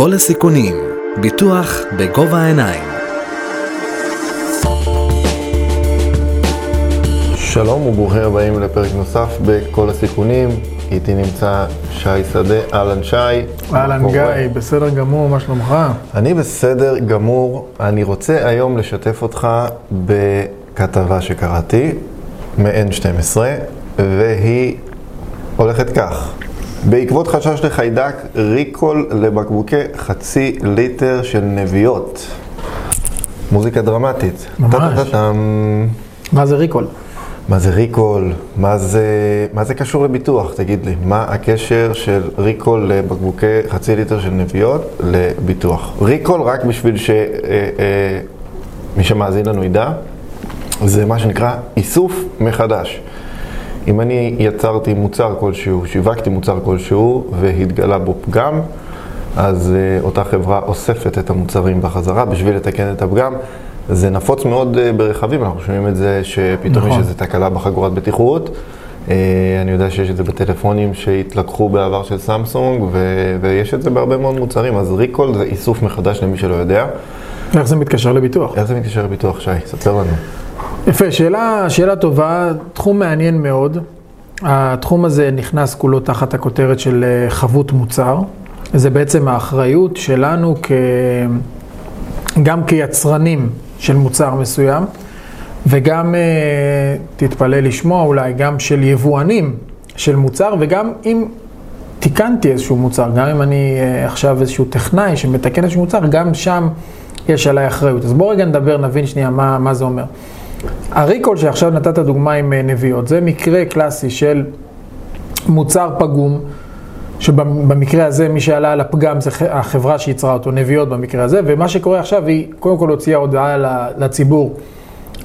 כל הסיכונים, ביטוח בגובה העיניים. שלום וברוכים הבאים לפרק נוסף בכל הסיכונים. איתי נמצא שי שדה, אהלן שי. אהלן גיא, בסדר גמור, מה שלומך? אני בסדר גמור. אני רוצה היום לשתף אותך בכתבה שקראתי מ-N12, והיא הולכת כך. בעקבות חשש לחיידק, recall לבקבוקי חצי ליטר של נביעות. מוזיקה דרמטית. ממש. מה זה recall? מה זה recall? מה זה, מה זה קשור לביטוח? תגיד לי, מה הקשר של recall לבקבוקי חצי ליטר של נביעות לביטוח? recall, רק בשביל שמי שמאזין לנו ידע, זה מה שנקרא איסוף מחדש. אם אני יצרתי מוצר כלשהו, שיווקתי מוצר כלשהו והתגלה בו פגם, אז uh, אותה חברה אוספת את המוצרים בחזרה בשביל לתקן את הפגם. זה נפוץ מאוד uh, ברכבים, אנחנו שומעים את זה שפתאום נכון. יש איזו תקלה בחגורת בטיחות. Uh, אני יודע שיש את זה בטלפונים שהתלקחו בעבר של סמסונג, ו- ויש את זה בהרבה מאוד מוצרים, אז ריקול זה איסוף מחדש למי שלא יודע. איך זה מתקשר לביטוח? איך זה מתקשר לביטוח, שי? ספר לנו. יפה, שאלה, שאלה טובה, תחום מעניין מאוד. התחום הזה נכנס כולו תחת הכותרת של אה, חבות מוצר. זה בעצם האחריות שלנו כ... גם כיצרנים של מוצר מסוים, וגם, אה, תתפלא לשמוע אולי, גם של יבואנים של מוצר, וגם אם תיקנתי איזשהו מוצר, גם אם אני אה, עכשיו איזשהו טכנאי שמתקן איזשהו מוצר, גם שם יש עליי אחריות. אז בואו רגע נדבר, נבין שנייה מה, מה זה אומר. הריקול שעכשיו נתת דוגמה עם אה, נביעות, זה מקרה קלאסי של מוצר פגום, שבמקרה הזה מי שעלה על הפגם זה החברה שייצרה אותו, נביעות במקרה הזה, ומה שקורה עכשיו היא קודם כל הוציאה הודעה לציבור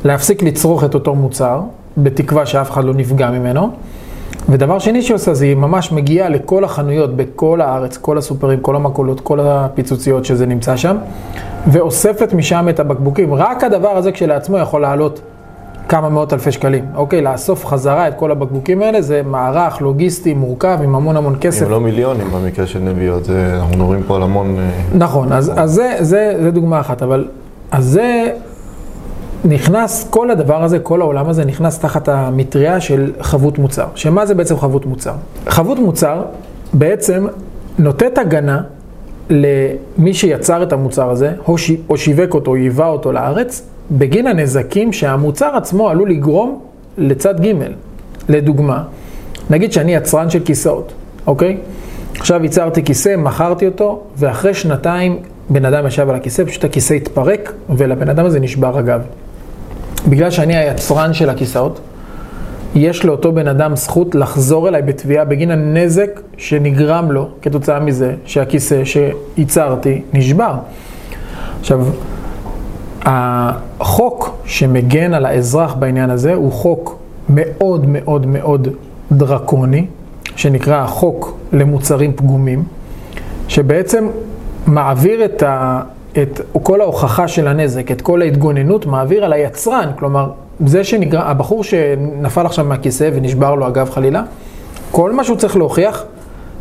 להפסיק לצרוך את אותו מוצר, בתקווה שאף אחד לא נפגע ממנו. ודבר שני שהיא עושה זה היא ממש מגיעה לכל החנויות בכל הארץ, כל הסופרים, כל המכולות, כל הפיצוציות שזה נמצא שם, ואוספת משם את הבקבוקים. רק הדבר הזה כשלעצמו יכול לעלות כמה מאות אלפי שקלים. אוקיי, לאסוף חזרה את כל הבקבוקים האלה זה מערך לוגיסטי מורכב עם המון המון כסף. אם לא מיליונים במקרה של נביעות, זה, אנחנו מדברים פה על המון... אה, נכון, אז, אז זה, זה, זה דוגמה אחת, אבל אז זה נכנס, כל הדבר הזה, כל העולם הזה נכנס תחת המטריה של חבות מוצר. שמה זה בעצם חבות מוצר? חבות מוצר בעצם נותנת הגנה למי שיצר את המוצר הזה, או, ש, או שיווק אותו, או ייבא אותו לארץ, בגין הנזקים שהמוצר עצמו עלול לגרום לצד ג'. לדוגמה, נגיד שאני יצרן של כיסאות, אוקיי? עכשיו ייצרתי כיסא, מכרתי אותו, ואחרי שנתיים בן אדם ישב על הכיסא, פשוט הכיסא התפרק, ולבן אדם הזה נשבר הגב. בגלל שאני היצרן של הכיסאות, יש לאותו בן אדם זכות לחזור אליי בתביעה בגין הנזק שנגרם לו כתוצאה מזה שהכיסא שייצרתי נשבר. עכשיו, החוק שמגן על האזרח בעניין הזה הוא חוק מאוד מאוד מאוד דרקוני, שנקרא החוק למוצרים פגומים, שבעצם מעביר את, ה, את כל ההוכחה של הנזק, את כל ההתגוננות, מעביר על היצרן. כלומר, זה שנגרם, הבחור שנפל עכשיו מהכיסא ונשבר לו הגב חלילה, כל מה שהוא צריך להוכיח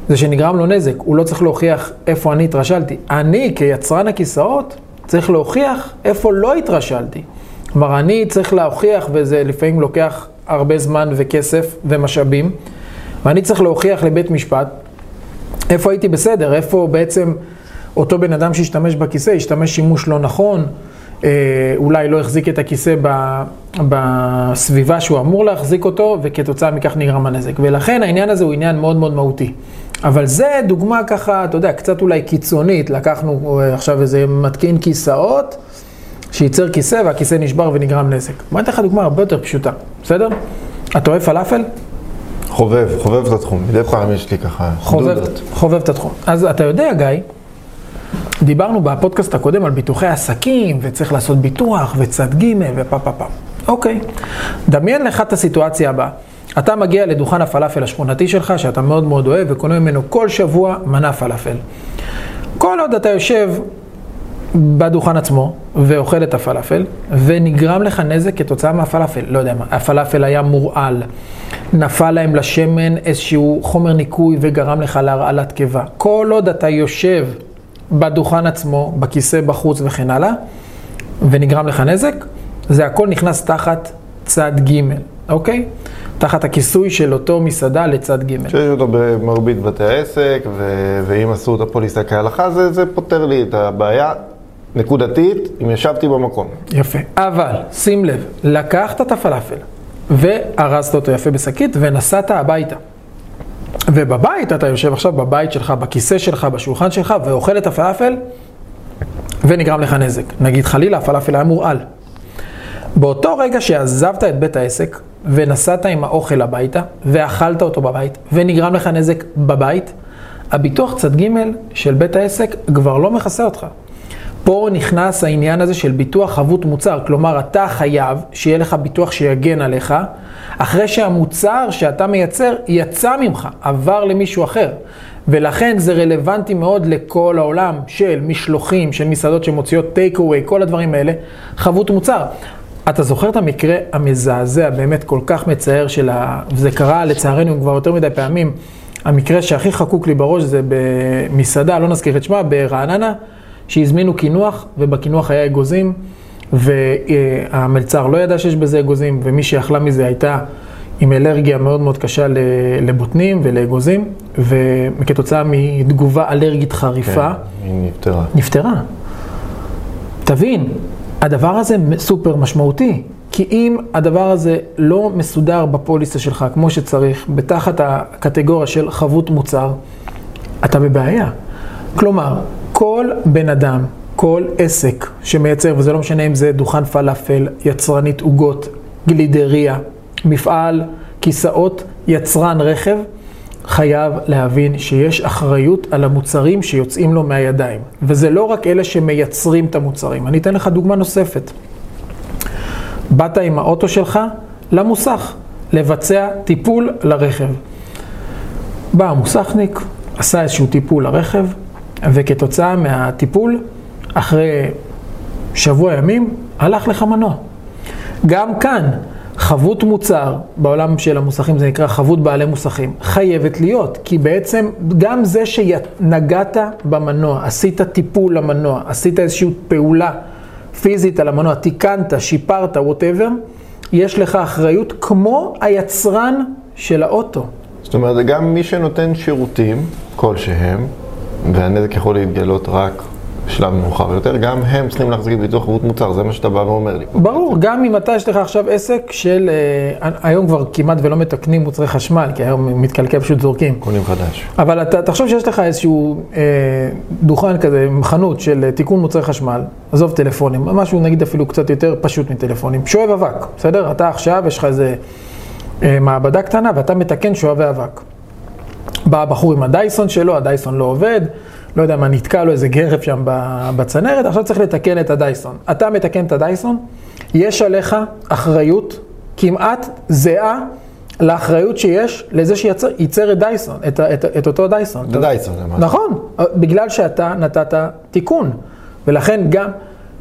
זה שנגרם לו נזק. הוא לא צריך להוכיח איפה אני התרשלתי. אני, כיצרן הכיסאות, צריך להוכיח איפה לא התרשלתי. כלומר, אני צריך להוכיח, וזה לפעמים לוקח הרבה זמן וכסף ומשאבים, ואני צריך להוכיח לבית משפט איפה הייתי בסדר, איפה בעצם אותו בן אדם שהשתמש בכיסא, השתמש שימוש לא נכון, אולי לא החזיק את הכיסא ב, בסביבה שהוא אמור להחזיק אותו, וכתוצאה מכך נגרם הנזק. ולכן העניין הזה הוא עניין מאוד מאוד מהותי. אבל זה דוגמה ככה, אתה יודע, קצת אולי קיצונית, לקחנו אה, עכשיו איזה מתקין כיסאות, שייצר כיסא והכיסא נשבר ונגרם נזק. בוא ניתן לך דוגמה הרבה יותר פשוטה, בסדר? אתה אוהב פלאפל? חובב, חובב את התחום. מדי פעם יש לי ככה חובב, דודות. חובב את התחום. אז אתה יודע, גיא, דיברנו בפודקאסט הקודם על ביטוחי עסקים, וצריך לעשות ביטוח, וצד ג' ופה פה פה. אוקיי, דמיין לך את הסיטואציה הבאה. אתה מגיע לדוכן הפלאפל השכונתי שלך, שאתה מאוד מאוד אוהב, וקונה ממנו כל שבוע מנה פלאפל. כל עוד אתה יושב בדוכן עצמו ואוכל את הפלאפל, ונגרם לך נזק כתוצאה מהפלאפל. לא יודע מה, הפלאפל היה מורעל, נפל להם לשמן איזשהו חומר ניקוי וגרם לך להרעלת קיבה. כל עוד אתה יושב בדוכן עצמו, בכיסא בחוץ וכן הלאה, ונגרם לך נזק, זה הכל נכנס תחת צד ג', אוקיי? תחת הכיסוי של אותו מסעדה לצד ג'. שיש אותו במרבית בתי העסק, ו- ואם עשו את הפוליסה כהלכה, זה, זה פותר לי את הבעיה נקודתית, אם ישבתי במקום. יפה. אבל, שים לב, לקחת את הפלאפל וארזת אותו יפה בשקית ונסעת הביתה. ובבית, אתה יושב עכשיו בבית שלך, בכיסא שלך, בשולחן שלך, ואוכל את הפלאפל, ונגרם לך נזק. נגיד חלילה, הפלאפל היה מורעל. באותו רגע שעזבת את בית העסק, ונסעת עם האוכל הביתה, ואכלת אותו בבית, ונגרם לך נזק בבית, הביטוח צד ג' של בית העסק כבר לא מכסה אותך. פה נכנס העניין הזה של ביטוח חבות מוצר, כלומר אתה חייב שיהיה לך ביטוח שיגן עליך, אחרי שהמוצר שאתה מייצר יצא ממך, עבר למישהו אחר. ולכן זה רלוונטי מאוד לכל העולם של משלוחים, של מסעדות שמוציאות טייק אווי, כל הדברים האלה, חבות מוצר. אתה זוכר את המקרה המזעזע, באמת כל כך מצער של ה... וזה קרה לצערנו כבר יותר מדי פעמים. המקרה שהכי חקוק לי בראש זה במסעדה, לא נזכיר את שמה, ברעננה, שהזמינו קינוח, ובקינוח היה אגוזים, והמלצר לא ידע שיש בזה אגוזים, ומי שאכלה מזה הייתה עם אלרגיה מאוד מאוד קשה לבוטנים ולאגוזים, וכתוצאה מתגובה אלרגית חריפה. כן, היא נפטרה. נפטרה. תבין, הדבר הזה סופר משמעותי, כי אם הדבר הזה לא מסודר בפוליסה שלך כמו שצריך, בתחת הקטגוריה של חבות מוצר, אתה בבעיה. כלומר, כל בן אדם, כל עסק שמייצר, וזה לא משנה אם זה דוכן פלאפל, יצרנית עוגות, גלידריה, מפעל, כיסאות, יצרן רכב, חייב להבין שיש אחריות על המוצרים שיוצאים לו מהידיים. וזה לא רק אלה שמייצרים את המוצרים. אני אתן לך דוגמה נוספת. באת עם האוטו שלך למוסך לבצע טיפול לרכב. בא המוסכניק, עשה איזשהו טיפול לרכב, וכתוצאה מהטיפול, אחרי שבוע ימים, הלך לך מנוע. גם כאן, חבות מוצר, בעולם של המוסכים זה נקרא חבות בעלי מוסכים, חייבת להיות, כי בעצם גם זה שנגעת במנוע, עשית טיפול למנוע, עשית איזושהי פעולה פיזית על המנוע, תיקנת, שיפרת, ווטאבר, יש לך אחריות כמו היצרן של האוטו. זאת אומרת, גם מי שנותן שירותים כלשהם, והנזק יכול להתגלות רק בשלב מאוחר יותר, גם הם צריכים להחזיק ביטוח חבות מוצר, זה מה שאתה בא ואומר לי. ברור, גם אם אתה יש לך עכשיו עסק של, אה, היום כבר כמעט ולא מתקנים מוצרי חשמל, כי היום מתקלקל פשוט זורקים. קונים חדש. אבל אתה תחשוב שיש לך איזשהו אה, דוכן כזה, חנות של תיקון מוצרי חשמל, עזוב טלפונים, משהו נגיד אפילו קצת יותר פשוט מטלפונים, שואב אבק, בסדר? אתה עכשיו, יש לך איזה אה, מעבדה קטנה ואתה מתקן שואבי אבק. בא הבחור עם הדייסון שלו, הדייסון לא עובד, לא יודע מה, נתקע לו איזה גרב שם בצנרת, עכשיו צריך לתקן את הדייסון. אתה מתקן את הדייסון, יש עליך אחריות כמעט זהה לאחריות שיש לזה שייצר את דייסון, את, את, את אותו דייסון. זה דייסון, זה משהו. נכון, בגלל שאתה נתת תיקון. ולכן גם,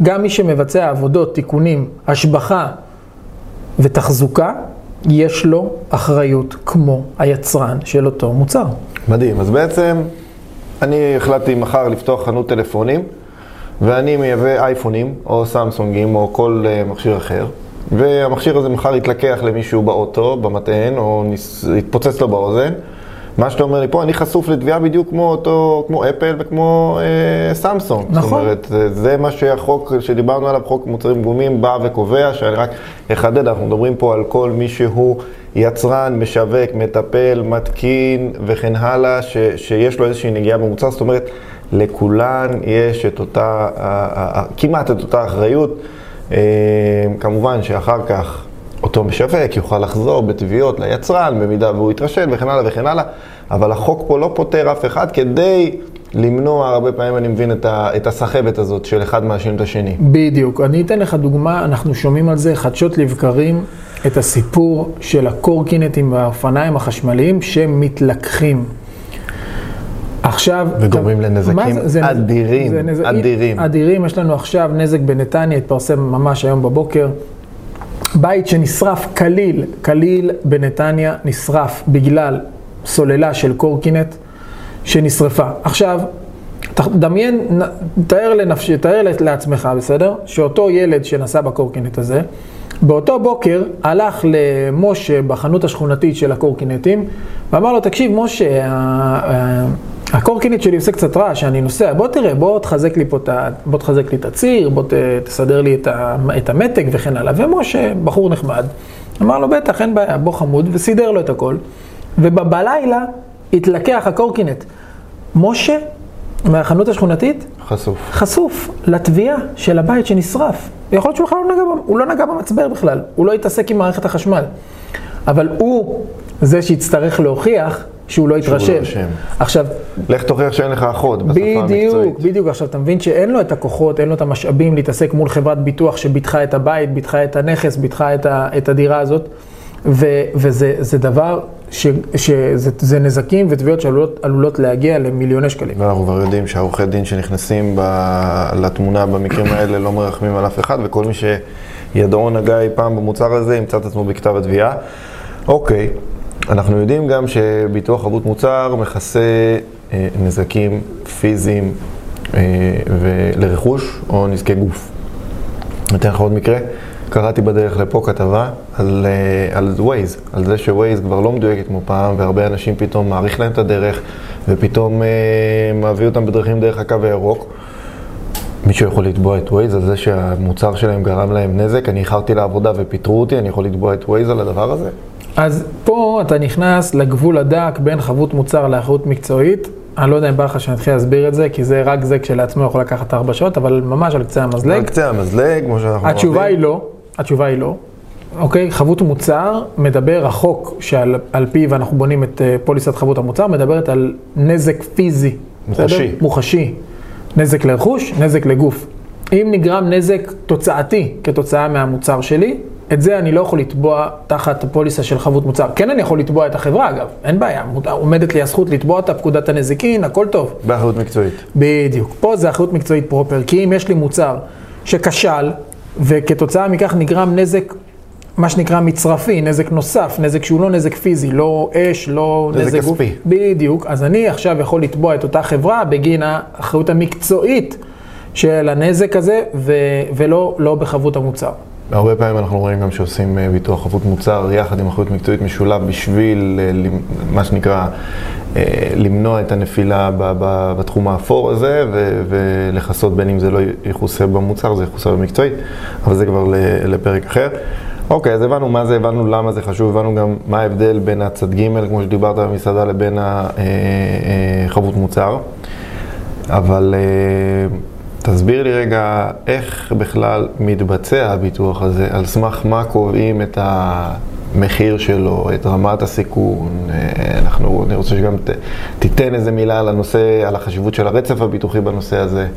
גם מי שמבצע עבודות, תיקונים, השבחה ותחזוקה, יש לו אחריות כמו היצרן של אותו מוצר. מדהים, אז בעצם אני החלטתי מחר לפתוח חנות טלפונים ואני מייבא אייפונים או סמסונגים או כל uh, מכשיר אחר והמכשיר הזה מחר יתלקח למישהו באוטו, במטען או. יתפוצץ לו באוזן מה שאתה אומר לי פה, אני חשוף לתביעה בדיוק כמו אותו, כמו אפל וכמו אה, סמסונג. נכון. זאת אומרת, זה מה שהחוק שדיברנו עליו, חוק מוצרים גבומים, בא וקובע, שאני רק אחדד, אנחנו מדברים פה על כל מי שהוא יצרן, משווק, מטפל, מתקין וכן הלאה, ש, שיש לו איזושהי נגיעה במוצר, זאת אומרת, לכולן יש את אותה, כמעט את אותה אחריות. אה, כמובן שאחר כך אותו משווק יוכל לחזור בתביעות ליצרן, במידה והוא יתרשל וכן הלאה וכן הלאה, אבל החוק פה לא פותר אף אחד כדי למנוע, הרבה פעמים אני מבין את, ה, את הסחבת הזאת של אחד מאשים את השני. בדיוק. אני אתן לך דוגמה, אנחנו שומעים על זה חדשות לבקרים, את הסיפור של הקורקינטים והאופניים החשמליים שמתלקחים. עכשיו... וגורמים לנזקים זה, זה, אדירים, זה נז... אדירים. אדירים, יש לנו עכשיו נזק בנתניה, התפרסם ממש היום בבוקר. בית שנשרף כליל, כליל בנתניה נשרף בגלל סוללה של קורקינט שנשרפה. עכשיו, דמיין, תאר לנפש, תאר לעצמך, בסדר? שאותו ילד שנסע בקורקינט הזה, באותו בוקר הלך למשה בחנות השכונתית של הקורקינטים, ואמר לו, תקשיב, משה, הקורקינט שלי עושה קצת רעש, אני נוסע, בוא תראה, בוא תחזק לי פה את, בוא תחזק לי את הציר, בוא תסדר לי את המתג וכן הלאה. ומשה, בחור נחמד, אמר לו, בטח, אין בעיה, בוא חמוד, וסידר לו את הכל. ובלילה התלקח הקורקינט. משה, מהחנות השכונתית, חשוף. חשוף לתביעה של הבית שנשרף. יכול להיות שהוא בכלל לא נגע, הוא לא נגע במצבר בכלל, הוא לא התעסק עם מערכת החשמל. אבל הוא זה שיצטרך להוכיח שהוא לא יתרשם. לא עכשיו... לך תוכיח שאין לך אחות בשפה המקצועית. בדיוק, בדיוק. עכשיו, אתה מבין שאין לו את הכוחות, אין לו את המשאבים להתעסק מול חברת ביטוח שביטחה את הבית, ביטחה את הנכס, ביטחה את, ה, את הדירה הזאת. ו, וזה דבר ש, שזה נזקים ותביעות שעלולות להגיע למיליוני שקלים. ואנחנו כבר יודעים שהעורכי דין שנכנסים ב, לתמונה במקרים האלה לא מרחמים על אף אחד, וכל מי שידעו נגע אי פעם במוצר הזה ימצא את עצמו בכתב התביעה. אוקיי, אנחנו יודעים גם שביטוח חבות מוצר מכסה אה, נזקים פיזיים אה, לרכוש או נזקי גוף. אתן לך עוד מקרה. קראתי בדרך לפה כתבה על, אה, על Waze, על זה שווייז כבר לא מדויקת כמו פעם, והרבה אנשים פתאום מעריך להם את הדרך, ופתאום אה, מעביר אותם בדרכים דרך הקו הירוק. מישהו יכול לתבוע את Waze על זה שהמוצר שלהם גרם להם נזק, אני איחרתי לעבודה ופיטרו אותי, אני יכול לתבוע את Waze על הדבר הזה? אז פה אתה נכנס לגבול הדק בין חבות מוצר לאחריות מקצועית. אני לא יודע אם בא לך שאני אתחיל להסביר את זה, כי זה רק זה כשלעצמו יכול לקחת ארבע שעות, אבל ממש על קצה המזלג. על קצה המזלג, כמו שאנחנו אוהבים. התשובה היא לא, התשובה היא לא. אוקיי, חבות מוצר, מדבר, החוק שעל פיו אנחנו בונים את אה, פוליסת חבות המוצר, מדברת על נזק פיזי. מוחשי. בסדר? מוחשי. נזק לרכוש, נזק לגוף. אם נגרם נזק תוצאתי כתוצאה מהמוצר שלי, את זה אני לא יכול לתבוע תחת פוליסה של חבות מוצר. כן אני יכול לתבוע את החברה אגב, אין בעיה, עומדת לי הזכות לתבוע אותה, פקודת הנזיקין, הכל טוב. באחריות מקצועית. בדיוק. פה זה אחריות מקצועית פרופר, כי אם יש לי מוצר שכשל, וכתוצאה מכך נגרם נזק, מה שנקרא מצרפי, נזק נוסף, נזק שהוא לא נזק פיזי, לא אש, לא נזק, נזק כספי. בדיוק. אז אני עכשיו יכול לתבוע את אותה חברה בגין האחריות המקצועית של הנזק הזה, ו- ולא לא בחבות המוצר. הרבה פעמים אנחנו רואים גם שעושים אה, ביטוח חבות מוצר יחד עם אחריות מקצועית משולב בשביל אה, מה שנקרא אה, למנוע את הנפילה בתחום האפור הזה ולכסות בין אם זה לא יכוסה במוצר, זה יכוסה במקצועית, אבל זה כבר לפרק אחר. אוקיי, אז הבנו מה זה, הבנו למה זה חשוב, הבנו גם מה ההבדל בין הצד ג', כמו שדיברת במסעדה, לבין החבות מוצר. אבל תסביר לי רגע איך בכלל מתבצע הביטוח הזה, על סמך מה קובעים את המחיר שלו, את רמת הסיכון. אה, אנחנו, אני רוצה שגם ת, תיתן איזה מילה על הנושא, על החשיבות של הרצף הביטוחי בנושא הזה.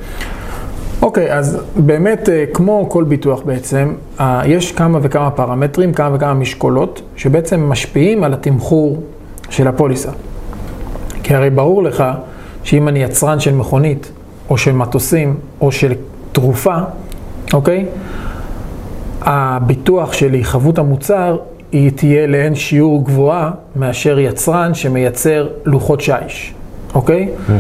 אוקיי, okay, אז באמת, אה, כמו כל ביטוח בעצם, אה, יש כמה וכמה פרמטרים, כמה וכמה משקולות, שבעצם משפיעים על התמחור של הפוליסה. כי הרי ברור לך שאם אני יצרן של מכונית, או של מטוסים, או של תרופה, אוקיי? הביטוח שלי, חבות המוצר, היא תהיה לאין שיעור גבוהה מאשר יצרן שמייצר לוחות שיש, אוקיי? Mm-hmm.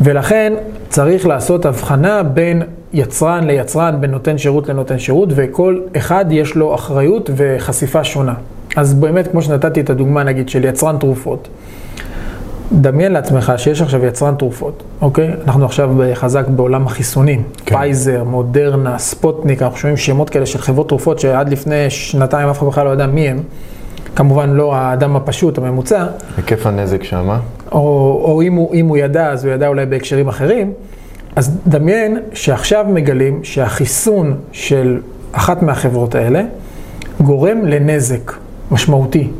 ולכן צריך לעשות הבחנה בין יצרן ליצרן, בין נותן שירות לנותן שירות, וכל אחד יש לו אחריות וחשיפה שונה. אז באמת, כמו שנתתי את הדוגמה, נגיד, של יצרן תרופות. דמיין לעצמך שיש עכשיו יצרן תרופות, אוקיי? אנחנו עכשיו חזק בעולם החיסונים. כן. פייזר, מודרנה, ספוטניק, אנחנו שומעים שמות כאלה של חברות תרופות שעד לפני שנתיים אף אחד בכלל לא יודע מי הם. כמובן לא האדם הפשוט, הממוצע. היקף הנזק שם. או, או אם, הוא, אם הוא ידע, אז הוא ידע אולי בהקשרים אחרים. אז דמיין שעכשיו מגלים שהחיסון של אחת מהחברות האלה גורם לנזק משמעותי.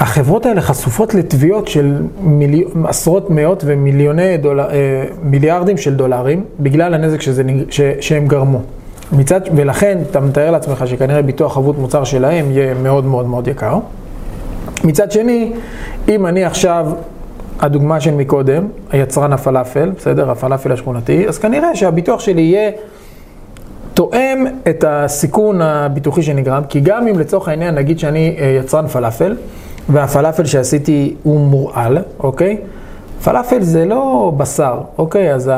החברות האלה חשופות לתביעות של מילי... עשרות מאות ומיליוני דולר... אה, מיליארדים של דולרים בגלל הנזק שזה... ש... שהם גרמו. מצד... ולכן אתה מתאר לעצמך שכנראה ביטוח חבות מוצר שלהם יהיה מאוד מאוד מאוד יקר. מצד שני, אם אני עכשיו, הדוגמה של מקודם, היצרן הפלאפל, בסדר? הפלאפל השכונתי, אז כנראה שהביטוח שלי יהיה תואם את הסיכון הביטוחי שנגרם, כי גם אם לצורך העניין נגיד שאני אה, יצרן פלאפל, והפלאפל שעשיתי הוא מורעל, אוקיי? פלאפל זה לא בשר, אוקיי? אז,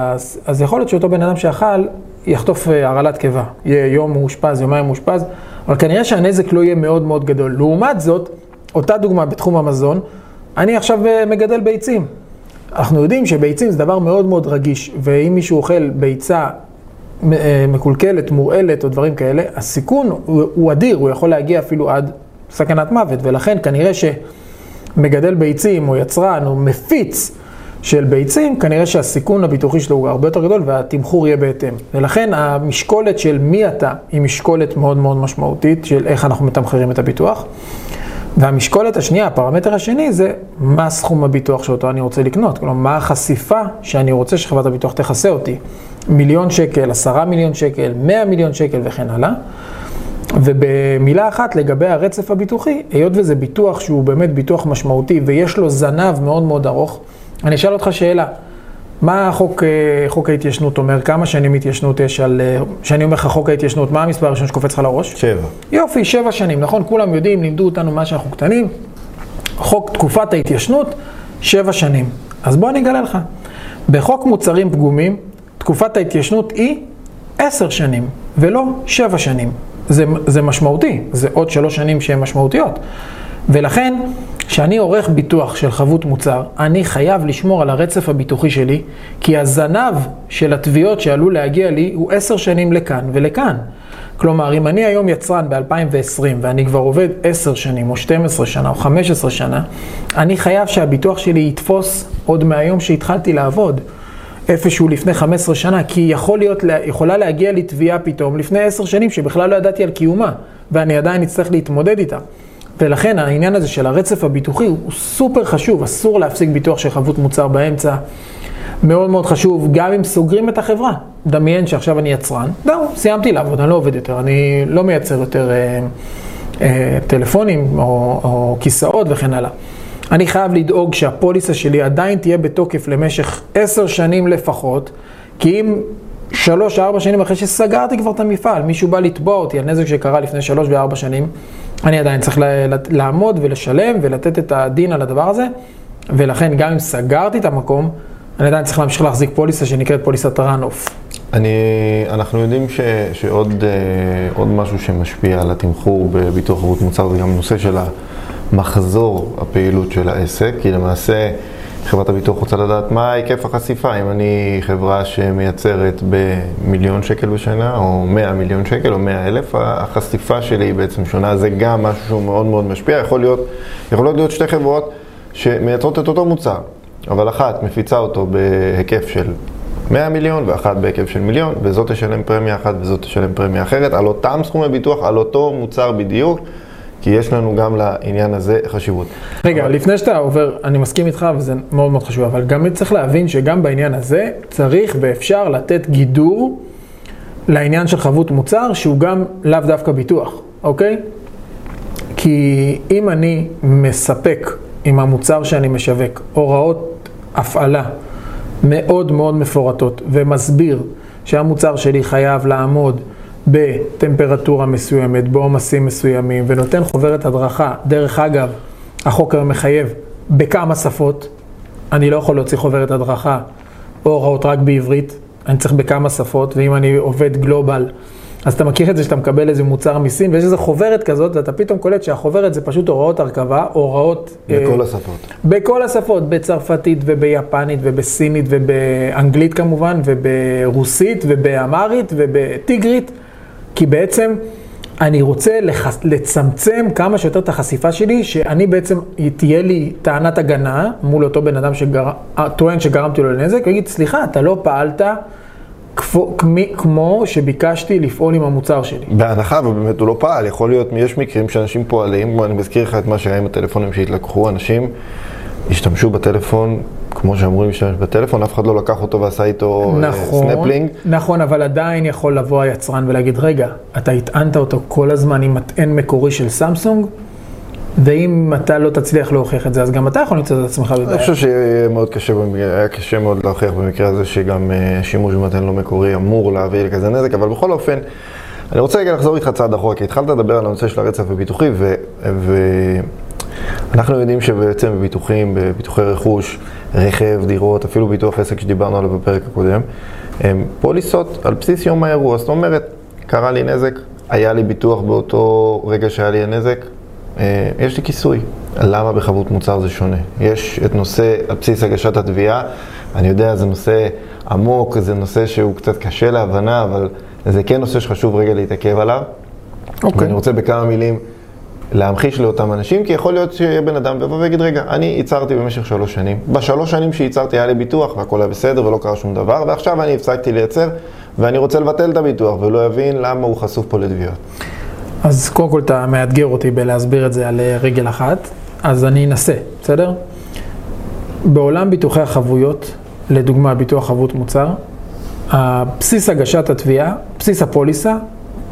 אז, יכול להיות שאותו בן אדם שאכל יחטוף אה, הרעלת קיבה. יהיה יום מאושפז, יומיים מאושפז, אבל כנראה שהנזק לא יהיה מאוד מאוד גדול. לעומת זאת, אותה דוגמה בתחום המזון, אני עכשיו אה, מגדל ביצים. אנחנו יודעים שביצים זה דבר מאוד מאוד רגיש, ואם מישהו אוכל ביצה אה, מקולקלת, מורעלת או דברים כאלה, הסיכון הוא, הוא אדיר, הוא יכול להגיע אפילו עד סכנת מוות, ולכן כנראה שמגדל ביצים או יצרן או מפיץ של ביצים, כנראה שהסיכון הביטוחי שלו הוא הרבה יותר גדול והתמחור יהיה בהתאם. ולכן המשקולת של מי אתה היא משקולת מאוד מאוד משמעותית של איך אנחנו מתמחרים את הביטוח. והמשקולת השנייה, הפרמטר השני, זה מה סכום הביטוח שאותו אני רוצה לקנות. כלומר, מה החשיפה שאני רוצה שחברת הביטוח תכסה אותי. מיליון שקל, עשרה מיליון שקל, מאה מיליון שקל וכן הלאה. ובמילה אחת לגבי הרצף הביטוחי, היות וזה ביטוח שהוא באמת ביטוח משמעותי ויש לו זנב מאוד מאוד ארוך, אני אשאל אותך שאלה. מה החוק, אה, חוק ההתיישנות אומר? כמה שנים התיישנות יש על... כשאני אומר לך חוק ההתיישנות, מה המספר הראשון שקופץ לך לראש? שבע. יופי, שבע שנים, נכון? כולם יודעים, לימדו אותנו מה שאנחנו קטנים. חוק תקופת ההתיישנות, שבע שנים. אז בוא אני אגלה לך. בחוק מוצרים פגומים, תקופת ההתיישנות היא עשר שנים, ולא שבע שנים. זה, זה משמעותי, זה עוד שלוש שנים שהן משמעותיות. ולכן, כשאני עורך ביטוח של חבות מוצר, אני חייב לשמור על הרצף הביטוחי שלי, כי הזנב של התביעות שעלול להגיע לי הוא עשר שנים לכאן ולכאן. כלומר, אם אני היום יצרן ב-2020 ואני כבר עובד עשר שנים או 12 שנה או 15 שנה, אני חייב שהביטוח שלי יתפוס עוד מהיום שהתחלתי לעבוד. איפשהו לפני 15 שנה, כי יכול להיות, יכולה להגיע לי תביעה פתאום לפני 10 שנים שבכלל לא ידעתי על קיומה, ואני עדיין אצטרך להתמודד איתה. ולכן העניין הזה של הרצף הביטוחי הוא סופר חשוב, אסור להפסיק ביטוח של חבות מוצר באמצע. מאוד מאוד חשוב, גם אם סוגרים את החברה. דמיין שעכשיו אני יצרן, זהו, סיימתי לעבוד, אני לא עובד יותר, אני לא מייצר יותר אה, אה, טלפונים או, או כיסאות וכן הלאה. אני חייב לדאוג שהפוליסה שלי עדיין תהיה בתוקף למשך עשר שנים לפחות, כי אם שלוש, ארבע שנים אחרי שסגרתי כבר את המפעל, מישהו בא לתבוע אותי על נזק שקרה לפני שלוש וארבע שנים, אני עדיין צריך לעמוד ולשלם ולתת את הדין על הדבר הזה, ולכן גם אם סגרתי את המקום, אני עדיין צריך להמשיך להחזיק פוליסה שנקראת פוליסת ראנוף. אני, אנחנו יודעים ש, שעוד uh, משהו שמשפיע על התמחור בביטוח חבות מוצר זה גם נושא של המחזור הפעילות של העסק, כי למעשה חברת הביטוח רוצה לדעת מה היקף החשיפה, אם אני חברה שמייצרת במיליון שקל בשנה, או 100 מיליון שקל, או 100 אלף, החשיפה שלי היא בעצם שונה, זה גם משהו שהוא מאוד מאוד משפיע, יכול להיות, יכולות להיות שתי חברות שמייצרות את אותו מוצר, אבל אחת מפיצה אותו בהיקף של 100 מיליון ואחת בהיקף של מיליון, וזאת תשלם פרמיה אחת וזאת תשלם פרמיה אחרת, על אותם סכומי ביטוח, על אותו מוצר בדיוק. כי יש לנו גם לעניין הזה חשיבות. רגע, אבל... לפני שאתה עובר, אני מסכים איתך וזה מאוד מאוד חשוב, אבל גם צריך להבין שגם בעניין הזה צריך ואפשר לתת גידור לעניין של חבות מוצר שהוא גם לאו דווקא ביטוח, אוקיי? כי אם אני מספק עם המוצר שאני משווק הוראות הפעלה מאוד מאוד מפורטות ומסביר שהמוצר שלי חייב לעמוד בטמפרטורה מסוימת, בעומסים מסוימים, ונותן חוברת הדרכה. דרך אגב, החוק היום מחייב בכמה שפות. אני לא יכול להוציא חוברת הדרכה או הוראות רק בעברית, אני צריך בכמה שפות, ואם אני עובד גלובל, אז אתה מכיר את זה שאתה מקבל איזה מוצר מסין, ויש איזה חוברת כזאת, ואתה פתאום קולט שהחוברת זה פשוט הוראות הרכבה, הוראות... בכל אה, השפות. בכל השפות, בצרפתית וביפנית ובסינית ובאנגלית כמובן, וברוסית ובאמרית ובטיגרית. כי בעצם אני רוצה לחס... לצמצם כמה שיותר את החשיפה שלי, שאני בעצם, תהיה לי טענת הגנה מול אותו בן אדם שגר... שגרמתי לו לנזק, ויגיד, סליחה, אתה לא פעלת כמו, כמו שביקשתי לפעול עם המוצר שלי. בהנחה, ובאמת הוא לא פעל, יכול להיות, יש מקרים שאנשים פועלים, אני מזכיר לך את מה שהיה עם הטלפונים שהתלקחו, אנשים השתמשו בטלפון כמו שאמורים להשתמש בטלפון, אף אחד לא לקח אותו ועשה איתו אה, נכון, סנפלינג. נכון, אבל עדיין יכול לבוא היצרן ולהגיד, רגע, אתה הטענת אותו כל הזמן עם מטען מקורי של סמסונג, ואם אתה לא תצליח להוכיח את זה, אז גם אתה יכול למצוא את עצמך בבעיה. אני חושב שהיה מאוד קשה, היה קשה מאוד להוכיח במקרה הזה שגם אה, שימוש במטען לא מקורי אמור להביא לכזה נזק, אבל בכל אופן, אני רוצה רגע לחזור איתך צעד אחורה, כי התחלת לדבר על הנושא של הרצף הביטוחי, ו... ו... אנחנו יודעים שבעצם בביטוחים, בביטוחי רכוש, רכב, דירות, אפילו ביטוח עסק שדיברנו עליו בפרק הקודם, הם פוליסות על בסיס יום האירוע. זאת אומרת, קרה לי נזק, היה לי ביטוח באותו רגע שהיה לי הנזק, אה, יש לי כיסוי. למה בחבות מוצר זה שונה? יש את נושא, על בסיס הגשת התביעה, אני יודע, זה נושא עמוק, זה נושא שהוא קצת קשה להבנה, אבל זה כן נושא שחשוב רגע להתעכב עליו. אוקיי. ואני רוצה בכמה מילים להמחיש לאותם אנשים, כי יכול להיות שיהיה בן אדם ויבוא ויגיד, רגע, אני ייצרתי במשך שלוש שנים. בשלוש שנים שייצרתי היה לי ביטוח והכל היה בסדר ולא קרה שום דבר, ועכשיו אני הפסקתי לייצר ואני רוצה לבטל את הביטוח ולא יבין למה הוא חשוף פה לתביעות. אז קודם כל אתה מאתגר אותי בלהסביר את זה על אה, רגל אחת, אז אני אנסה, בסדר? בעולם ביטוחי החבויות, לדוגמה ביטוח חבות מוצר, בסיס הגשת התביעה, בסיס הפוליסה,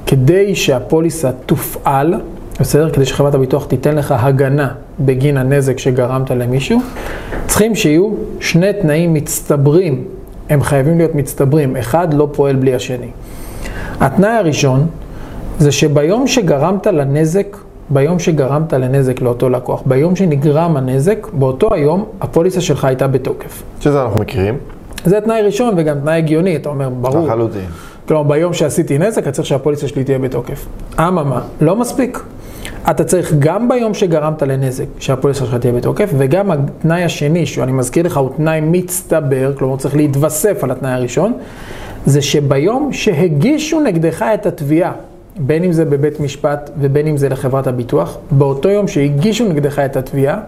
כדי שהפוליסה תופעל, בסדר? כדי שחברת הביטוח תיתן לך הגנה בגין הנזק שגרמת למישהו, צריכים שיהיו שני תנאים מצטברים, הם חייבים להיות מצטברים, אחד לא פועל בלי השני. התנאי הראשון זה שביום שגרמת לנזק, ביום שגרמת לנזק לאותו לקוח, ביום שנגרם הנזק, באותו היום הפוליסה שלך הייתה בתוקף. שזה אנחנו מכירים. זה תנאי ראשון וגם תנאי הגיוני, אתה אומר, ברור. לחלוטין. כלומר, ביום שעשיתי נזק, אני צריך שהפוליסה שלי תהיה בתוקף. אממה, לא מספיק. אתה צריך גם ביום שגרמת לנזק, שהפוליסה שלך תהיה בתוקף, וגם התנאי השני, שאני מזכיר לך, הוא תנאי מצטבר, כלומר צריך להתווסף על התנאי הראשון, זה שביום שהגישו נגדך את התביעה, בין אם זה בבית משפט ובין אם זה לחברת הביטוח, באותו יום שהגישו נגדך את התביעה,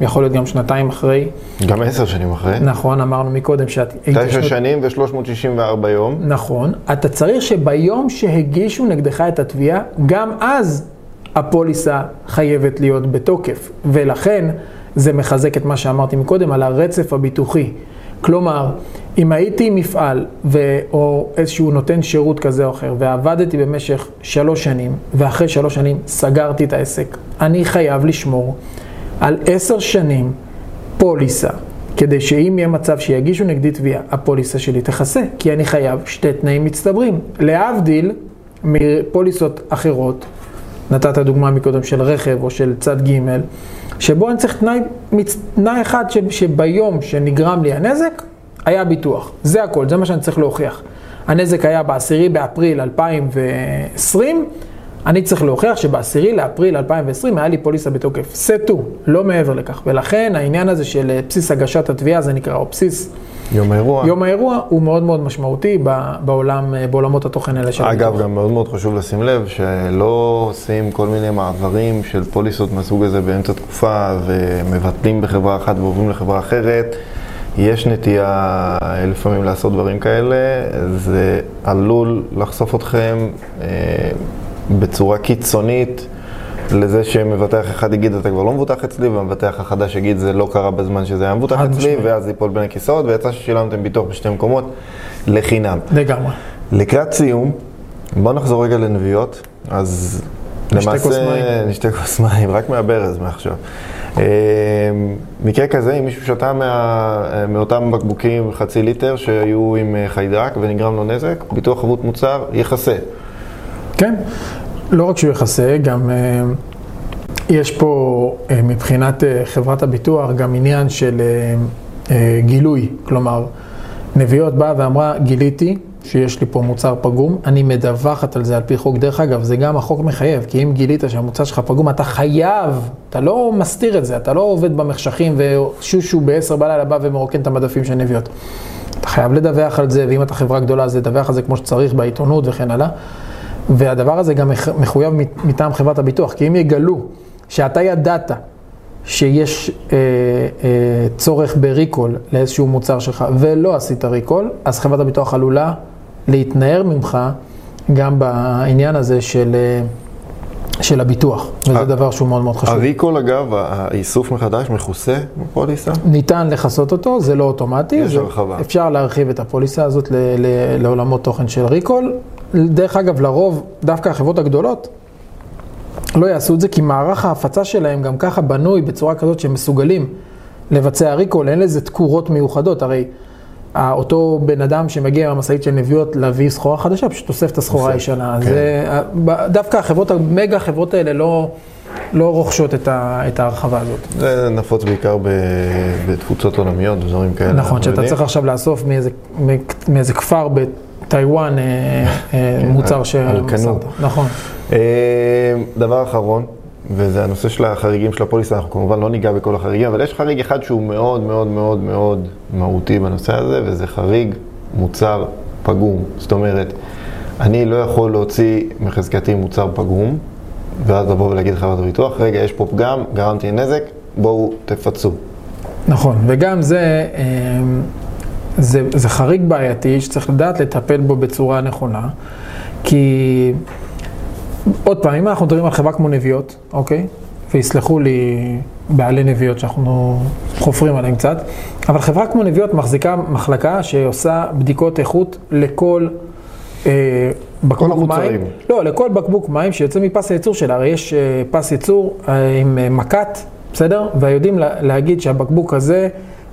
יכול להיות גם שנתיים אחרי, גם עשר שנים אחרי. נכון, אמרנו מקודם שאת... תשע שנים ו-364 יום. נכון, אתה צריך שביום שהגישו נגדך את התביעה, גם אז הפוליסה חייבת להיות בתוקף, ולכן זה מחזק את מה שאמרתי מקודם על הרצף הביטוחי. כלומר, אם הייתי מפעל ו... או איזשהו נותן שירות כזה או אחר, ועבדתי במשך שלוש שנים, ואחרי שלוש שנים סגרתי את העסק, אני חייב לשמור על עשר שנים פוליסה, כדי שאם יהיה מצב שיגישו נגדי תביעה, הפוליסה שלי תכסה, כי אני חייב שתי תנאים מצטברים. להבדיל מפוליסות אחרות, נתת דוגמה מקודם של רכב או של צד ג', שבו אני צריך תנאי. תנאי אחד ש... שביום שנגרם לי הנזק, היה ביטוח. זה הכל, זה מה שאני צריך להוכיח. הנזק היה ב-10 באפריל 2020, אני צריך להוכיח שב-10 לאפריל 2020 היה לי פוליסה בתוקף. סטו, לא מעבר לכך. ולכן העניין הזה של אה, בסיס הגשת התביעה, זה נקרא, או בסיס יום האירוע. יום האירוע, הוא מאוד מאוד משמעותי בעולם, אה, בעולמות התוכן האלה של אגב, הביטוח. גם מאוד מאוד חשוב לשים לב שלא עושים כל מיני מעברים של פוליסות מהסוג הזה באמצע תקופה ומבטלים בחברה אחת ועוברים לחברה אחרת. יש נטייה לפעמים לעשות דברים כאלה, זה עלול לחשוף אתכם אה, בצורה קיצונית לזה שמבטח אחד יגיד אתה כבר לא מבוטח אצלי והמבטח החדש יגיד זה לא קרה בזמן שזה היה מבוטח אצלי. ואז ייפול בין הכיסאות ויצא ששילמתם ביטוח בשתי מקומות לחינם. לגמרי. לקראת סיום, בואו נחזור רגע לנביאות. אז נשתה כוס מים. נשתה כוס מים, רק מהברז מעכשיו. אה, מקרה כזה, אם מישהו שתה מה, אה, מאותם בקבוקים חצי ליטר שהיו עם אה, חיידק ונגרם לו נזק, ביטוח חבות מוצר יכסה. כן, לא רק שהוא יכסה, גם אה, יש פה אה, מבחינת אה, חברת הביטוח גם עניין של גילוי, כלומר, נביאות באה ואמרה, גיליתי שיש לי פה מוצר פגום, אני מדווחת על זה על פי חוק. דרך אגב, זה גם החוק מחייב, כי אם גילית שהמוצר שלך פגום, אתה חייב, אתה לא מסתיר את זה, אתה לא עובד במחשכים ושושו ב-10 בלילה בא ומרוקן את המדפים של נביאות. אתה חייב לדווח על זה, ואם אתה חברה גדולה, אז לדווח על זה כמו שצריך בעיתונות וכן הלאה. והדבר הזה גם מח- מחויב מטעם חברת הביטוח, כי אם יגלו שאתה ידעת שיש אה, אה, צורך בריקול לאיזשהו מוצר שלך ולא עשית ריקול, אז חברת הביטוח עלולה להתנער ממך גם בעניין הזה של, אה, של הביטוח, וזה דבר שהוא מאוד מאוד חשוב. הריקול אגב, האיסוף מחדש מכוסה בפוליסה? ניתן לכסות אותו, זה לא אוטומטי. יש הרחבה. אפשר להרחיב את הפוליסה הזאת ל, ל, לעולמות תוכן של ריקול. דרך אגב, לרוב, דווקא החברות הגדולות לא יעשו את זה, כי מערך ההפצה שלהם גם ככה בנוי בצורה כזאת שהם מסוגלים לבצע ריקול, אין לזה תקורות מיוחדות, הרי ה- אותו בן אדם שמגיע עם המשאית של נביאות להביא סחורה חדשה, פשוט אוסף את הסחורה הישנה. כן. זה, ה- ב- דווקא החברות, המגה החברות האלה לא, לא רוכשות את, ה, את ההרחבה הזאת. זה נפוץ בעיקר ב, בתפוצות עולמיות, דברים כאלה. נכון, שאתה. צריך עכשיו לאסוף מאיזה, מאיזה כפר בטיוואן אה, אה, מוצר הלקנות. שמסרת. נכון. אה, דבר אחרון, וזה הנושא של החריגים של הפוליסה, אנחנו כמובן לא ניגע בכל החריגים, אבל יש חריג אחד שהוא מאוד מאוד מאוד מאוד מהותי בנושא הזה, וזה חריג מוצר פגום. זאת אומרת, אני לא יכול להוציא מחזקתי מוצר פגום, ואז לבוא ולהגיד לחברת הביטוח, רגע, יש פה פגם, גרמתי נזק, בואו תפצו. נכון, וגם זה, זה, זה חריג בעייתי שצריך לדעת לטפל בו בצורה נכונה, כי עוד פעם, אם אנחנו מדברים על חברה כמו נביאות, אוקיי? ויסלחו לי בעלי נביאות שאנחנו חופרים עליהם קצת, אבל חברה כמו נביאות מחזיקה מחלקה שעושה בדיקות איכות לכל אה, בקבוק המוצרים. מים. לא, לכל בקבוק מים שיוצא מפס הייצור שלה, הרי יש אה, פס ייצור אה, עם אה, מכת, בסדר? ויודעים לה- להגיד שהבקבוק הזה,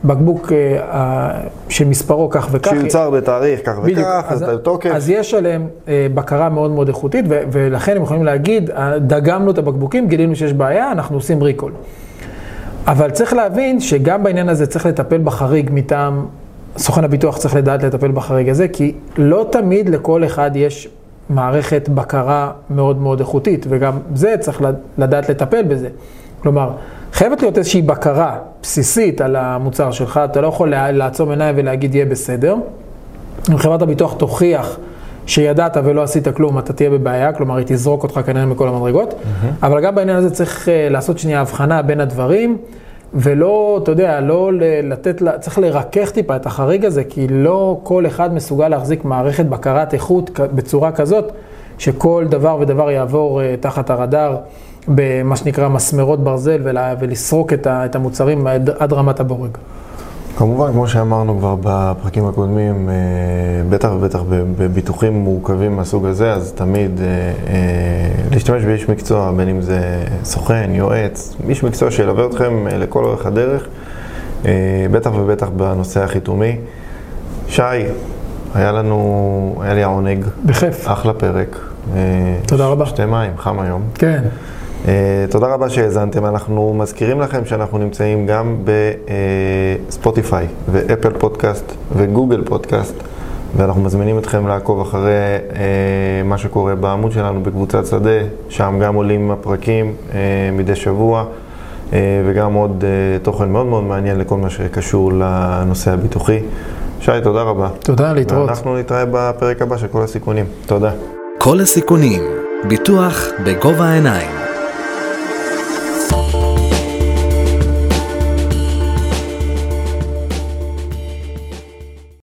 בקבוק אה, שמספרו כך וכך, שיוצר בתאריך כך בדיוק. וכך, אז אתה בתוקף. אז יש עליהם אה, בקרה מאוד מאוד איכותית, ו- ולכן הם יכולים להגיד, אה, דגמנו את הבקבוקים, גילינו שיש בעיה, אנחנו עושים ריקול. אבל צריך להבין שגם בעניין הזה צריך לטפל בחריג מטעם, סוכן הביטוח צריך לדעת לטפל בחריג הזה, כי לא תמיד לכל אחד יש מערכת בקרה מאוד מאוד איכותית, וגם זה צריך לדעת לטפל בזה. כלומר, חייבת להיות איזושהי בקרה בסיסית על המוצר שלך, אתה לא יכול לעצום עיניים ולהגיד יהיה בסדר. אם חברת הביטוח תוכיח שידעת ולא עשית כלום, אתה תהיה בבעיה, כלומר היא תזרוק אותך כנראה מכל המדרגות, אבל גם בעניין הזה צריך אה, לעשות שנייה הבחנה בין הדברים, ולא, אתה יודע, לא לתת, צריך לרכך טיפה את החריג הזה, כי לא כל אחד מסוגל להחזיק מערכת בקרת איכות בצורה כזאת, שכל דבר ודבר יעבור אה, תחת הרדאר. במה שנקרא מסמרות ברזל ולה- ולסרוק את ה- את המוצרים עד עד רמת הבורג. כמובן, כמו שאמרנו כבר בפרקים הקודמים, אה, בטח ובטח בביטוחים מורכבים מהסוג הזה, אז תמיד אה, אה, להשתמש באיש מקצוע, בין אם זה סוכן, יועץ, איש מקצוע שילווה אתכם לכל אורך הדרך, בטח ובטח בנושא החיתומי. שי, היה לנו, היה לי העונג, בכיף. אחלה פרק. תודה רבה. שתי מים, חם היום. כן. Uh, תודה רבה שהאזנתם. אנחנו מזכירים לכם שאנחנו נמצאים גם בספוטיפיי ואפל פודקאסט וגוגל פודקאסט, ואנחנו מזמינים אתכם לעקוב אחרי uh, מה שקורה בעמוד שלנו בקבוצת שדה, שם גם עולים הפרקים uh, מדי שבוע, uh, וגם עוד uh, תוכן מאוד מאוד מעניין לכל מה שקשור לנושא הביטוחי. שי, תודה רבה. תודה, להתראות. ואנחנו נתראה בפרק הבא של כל הסיכונים. תודה. כל הסיכונים, ביטוח בגובה העיניים.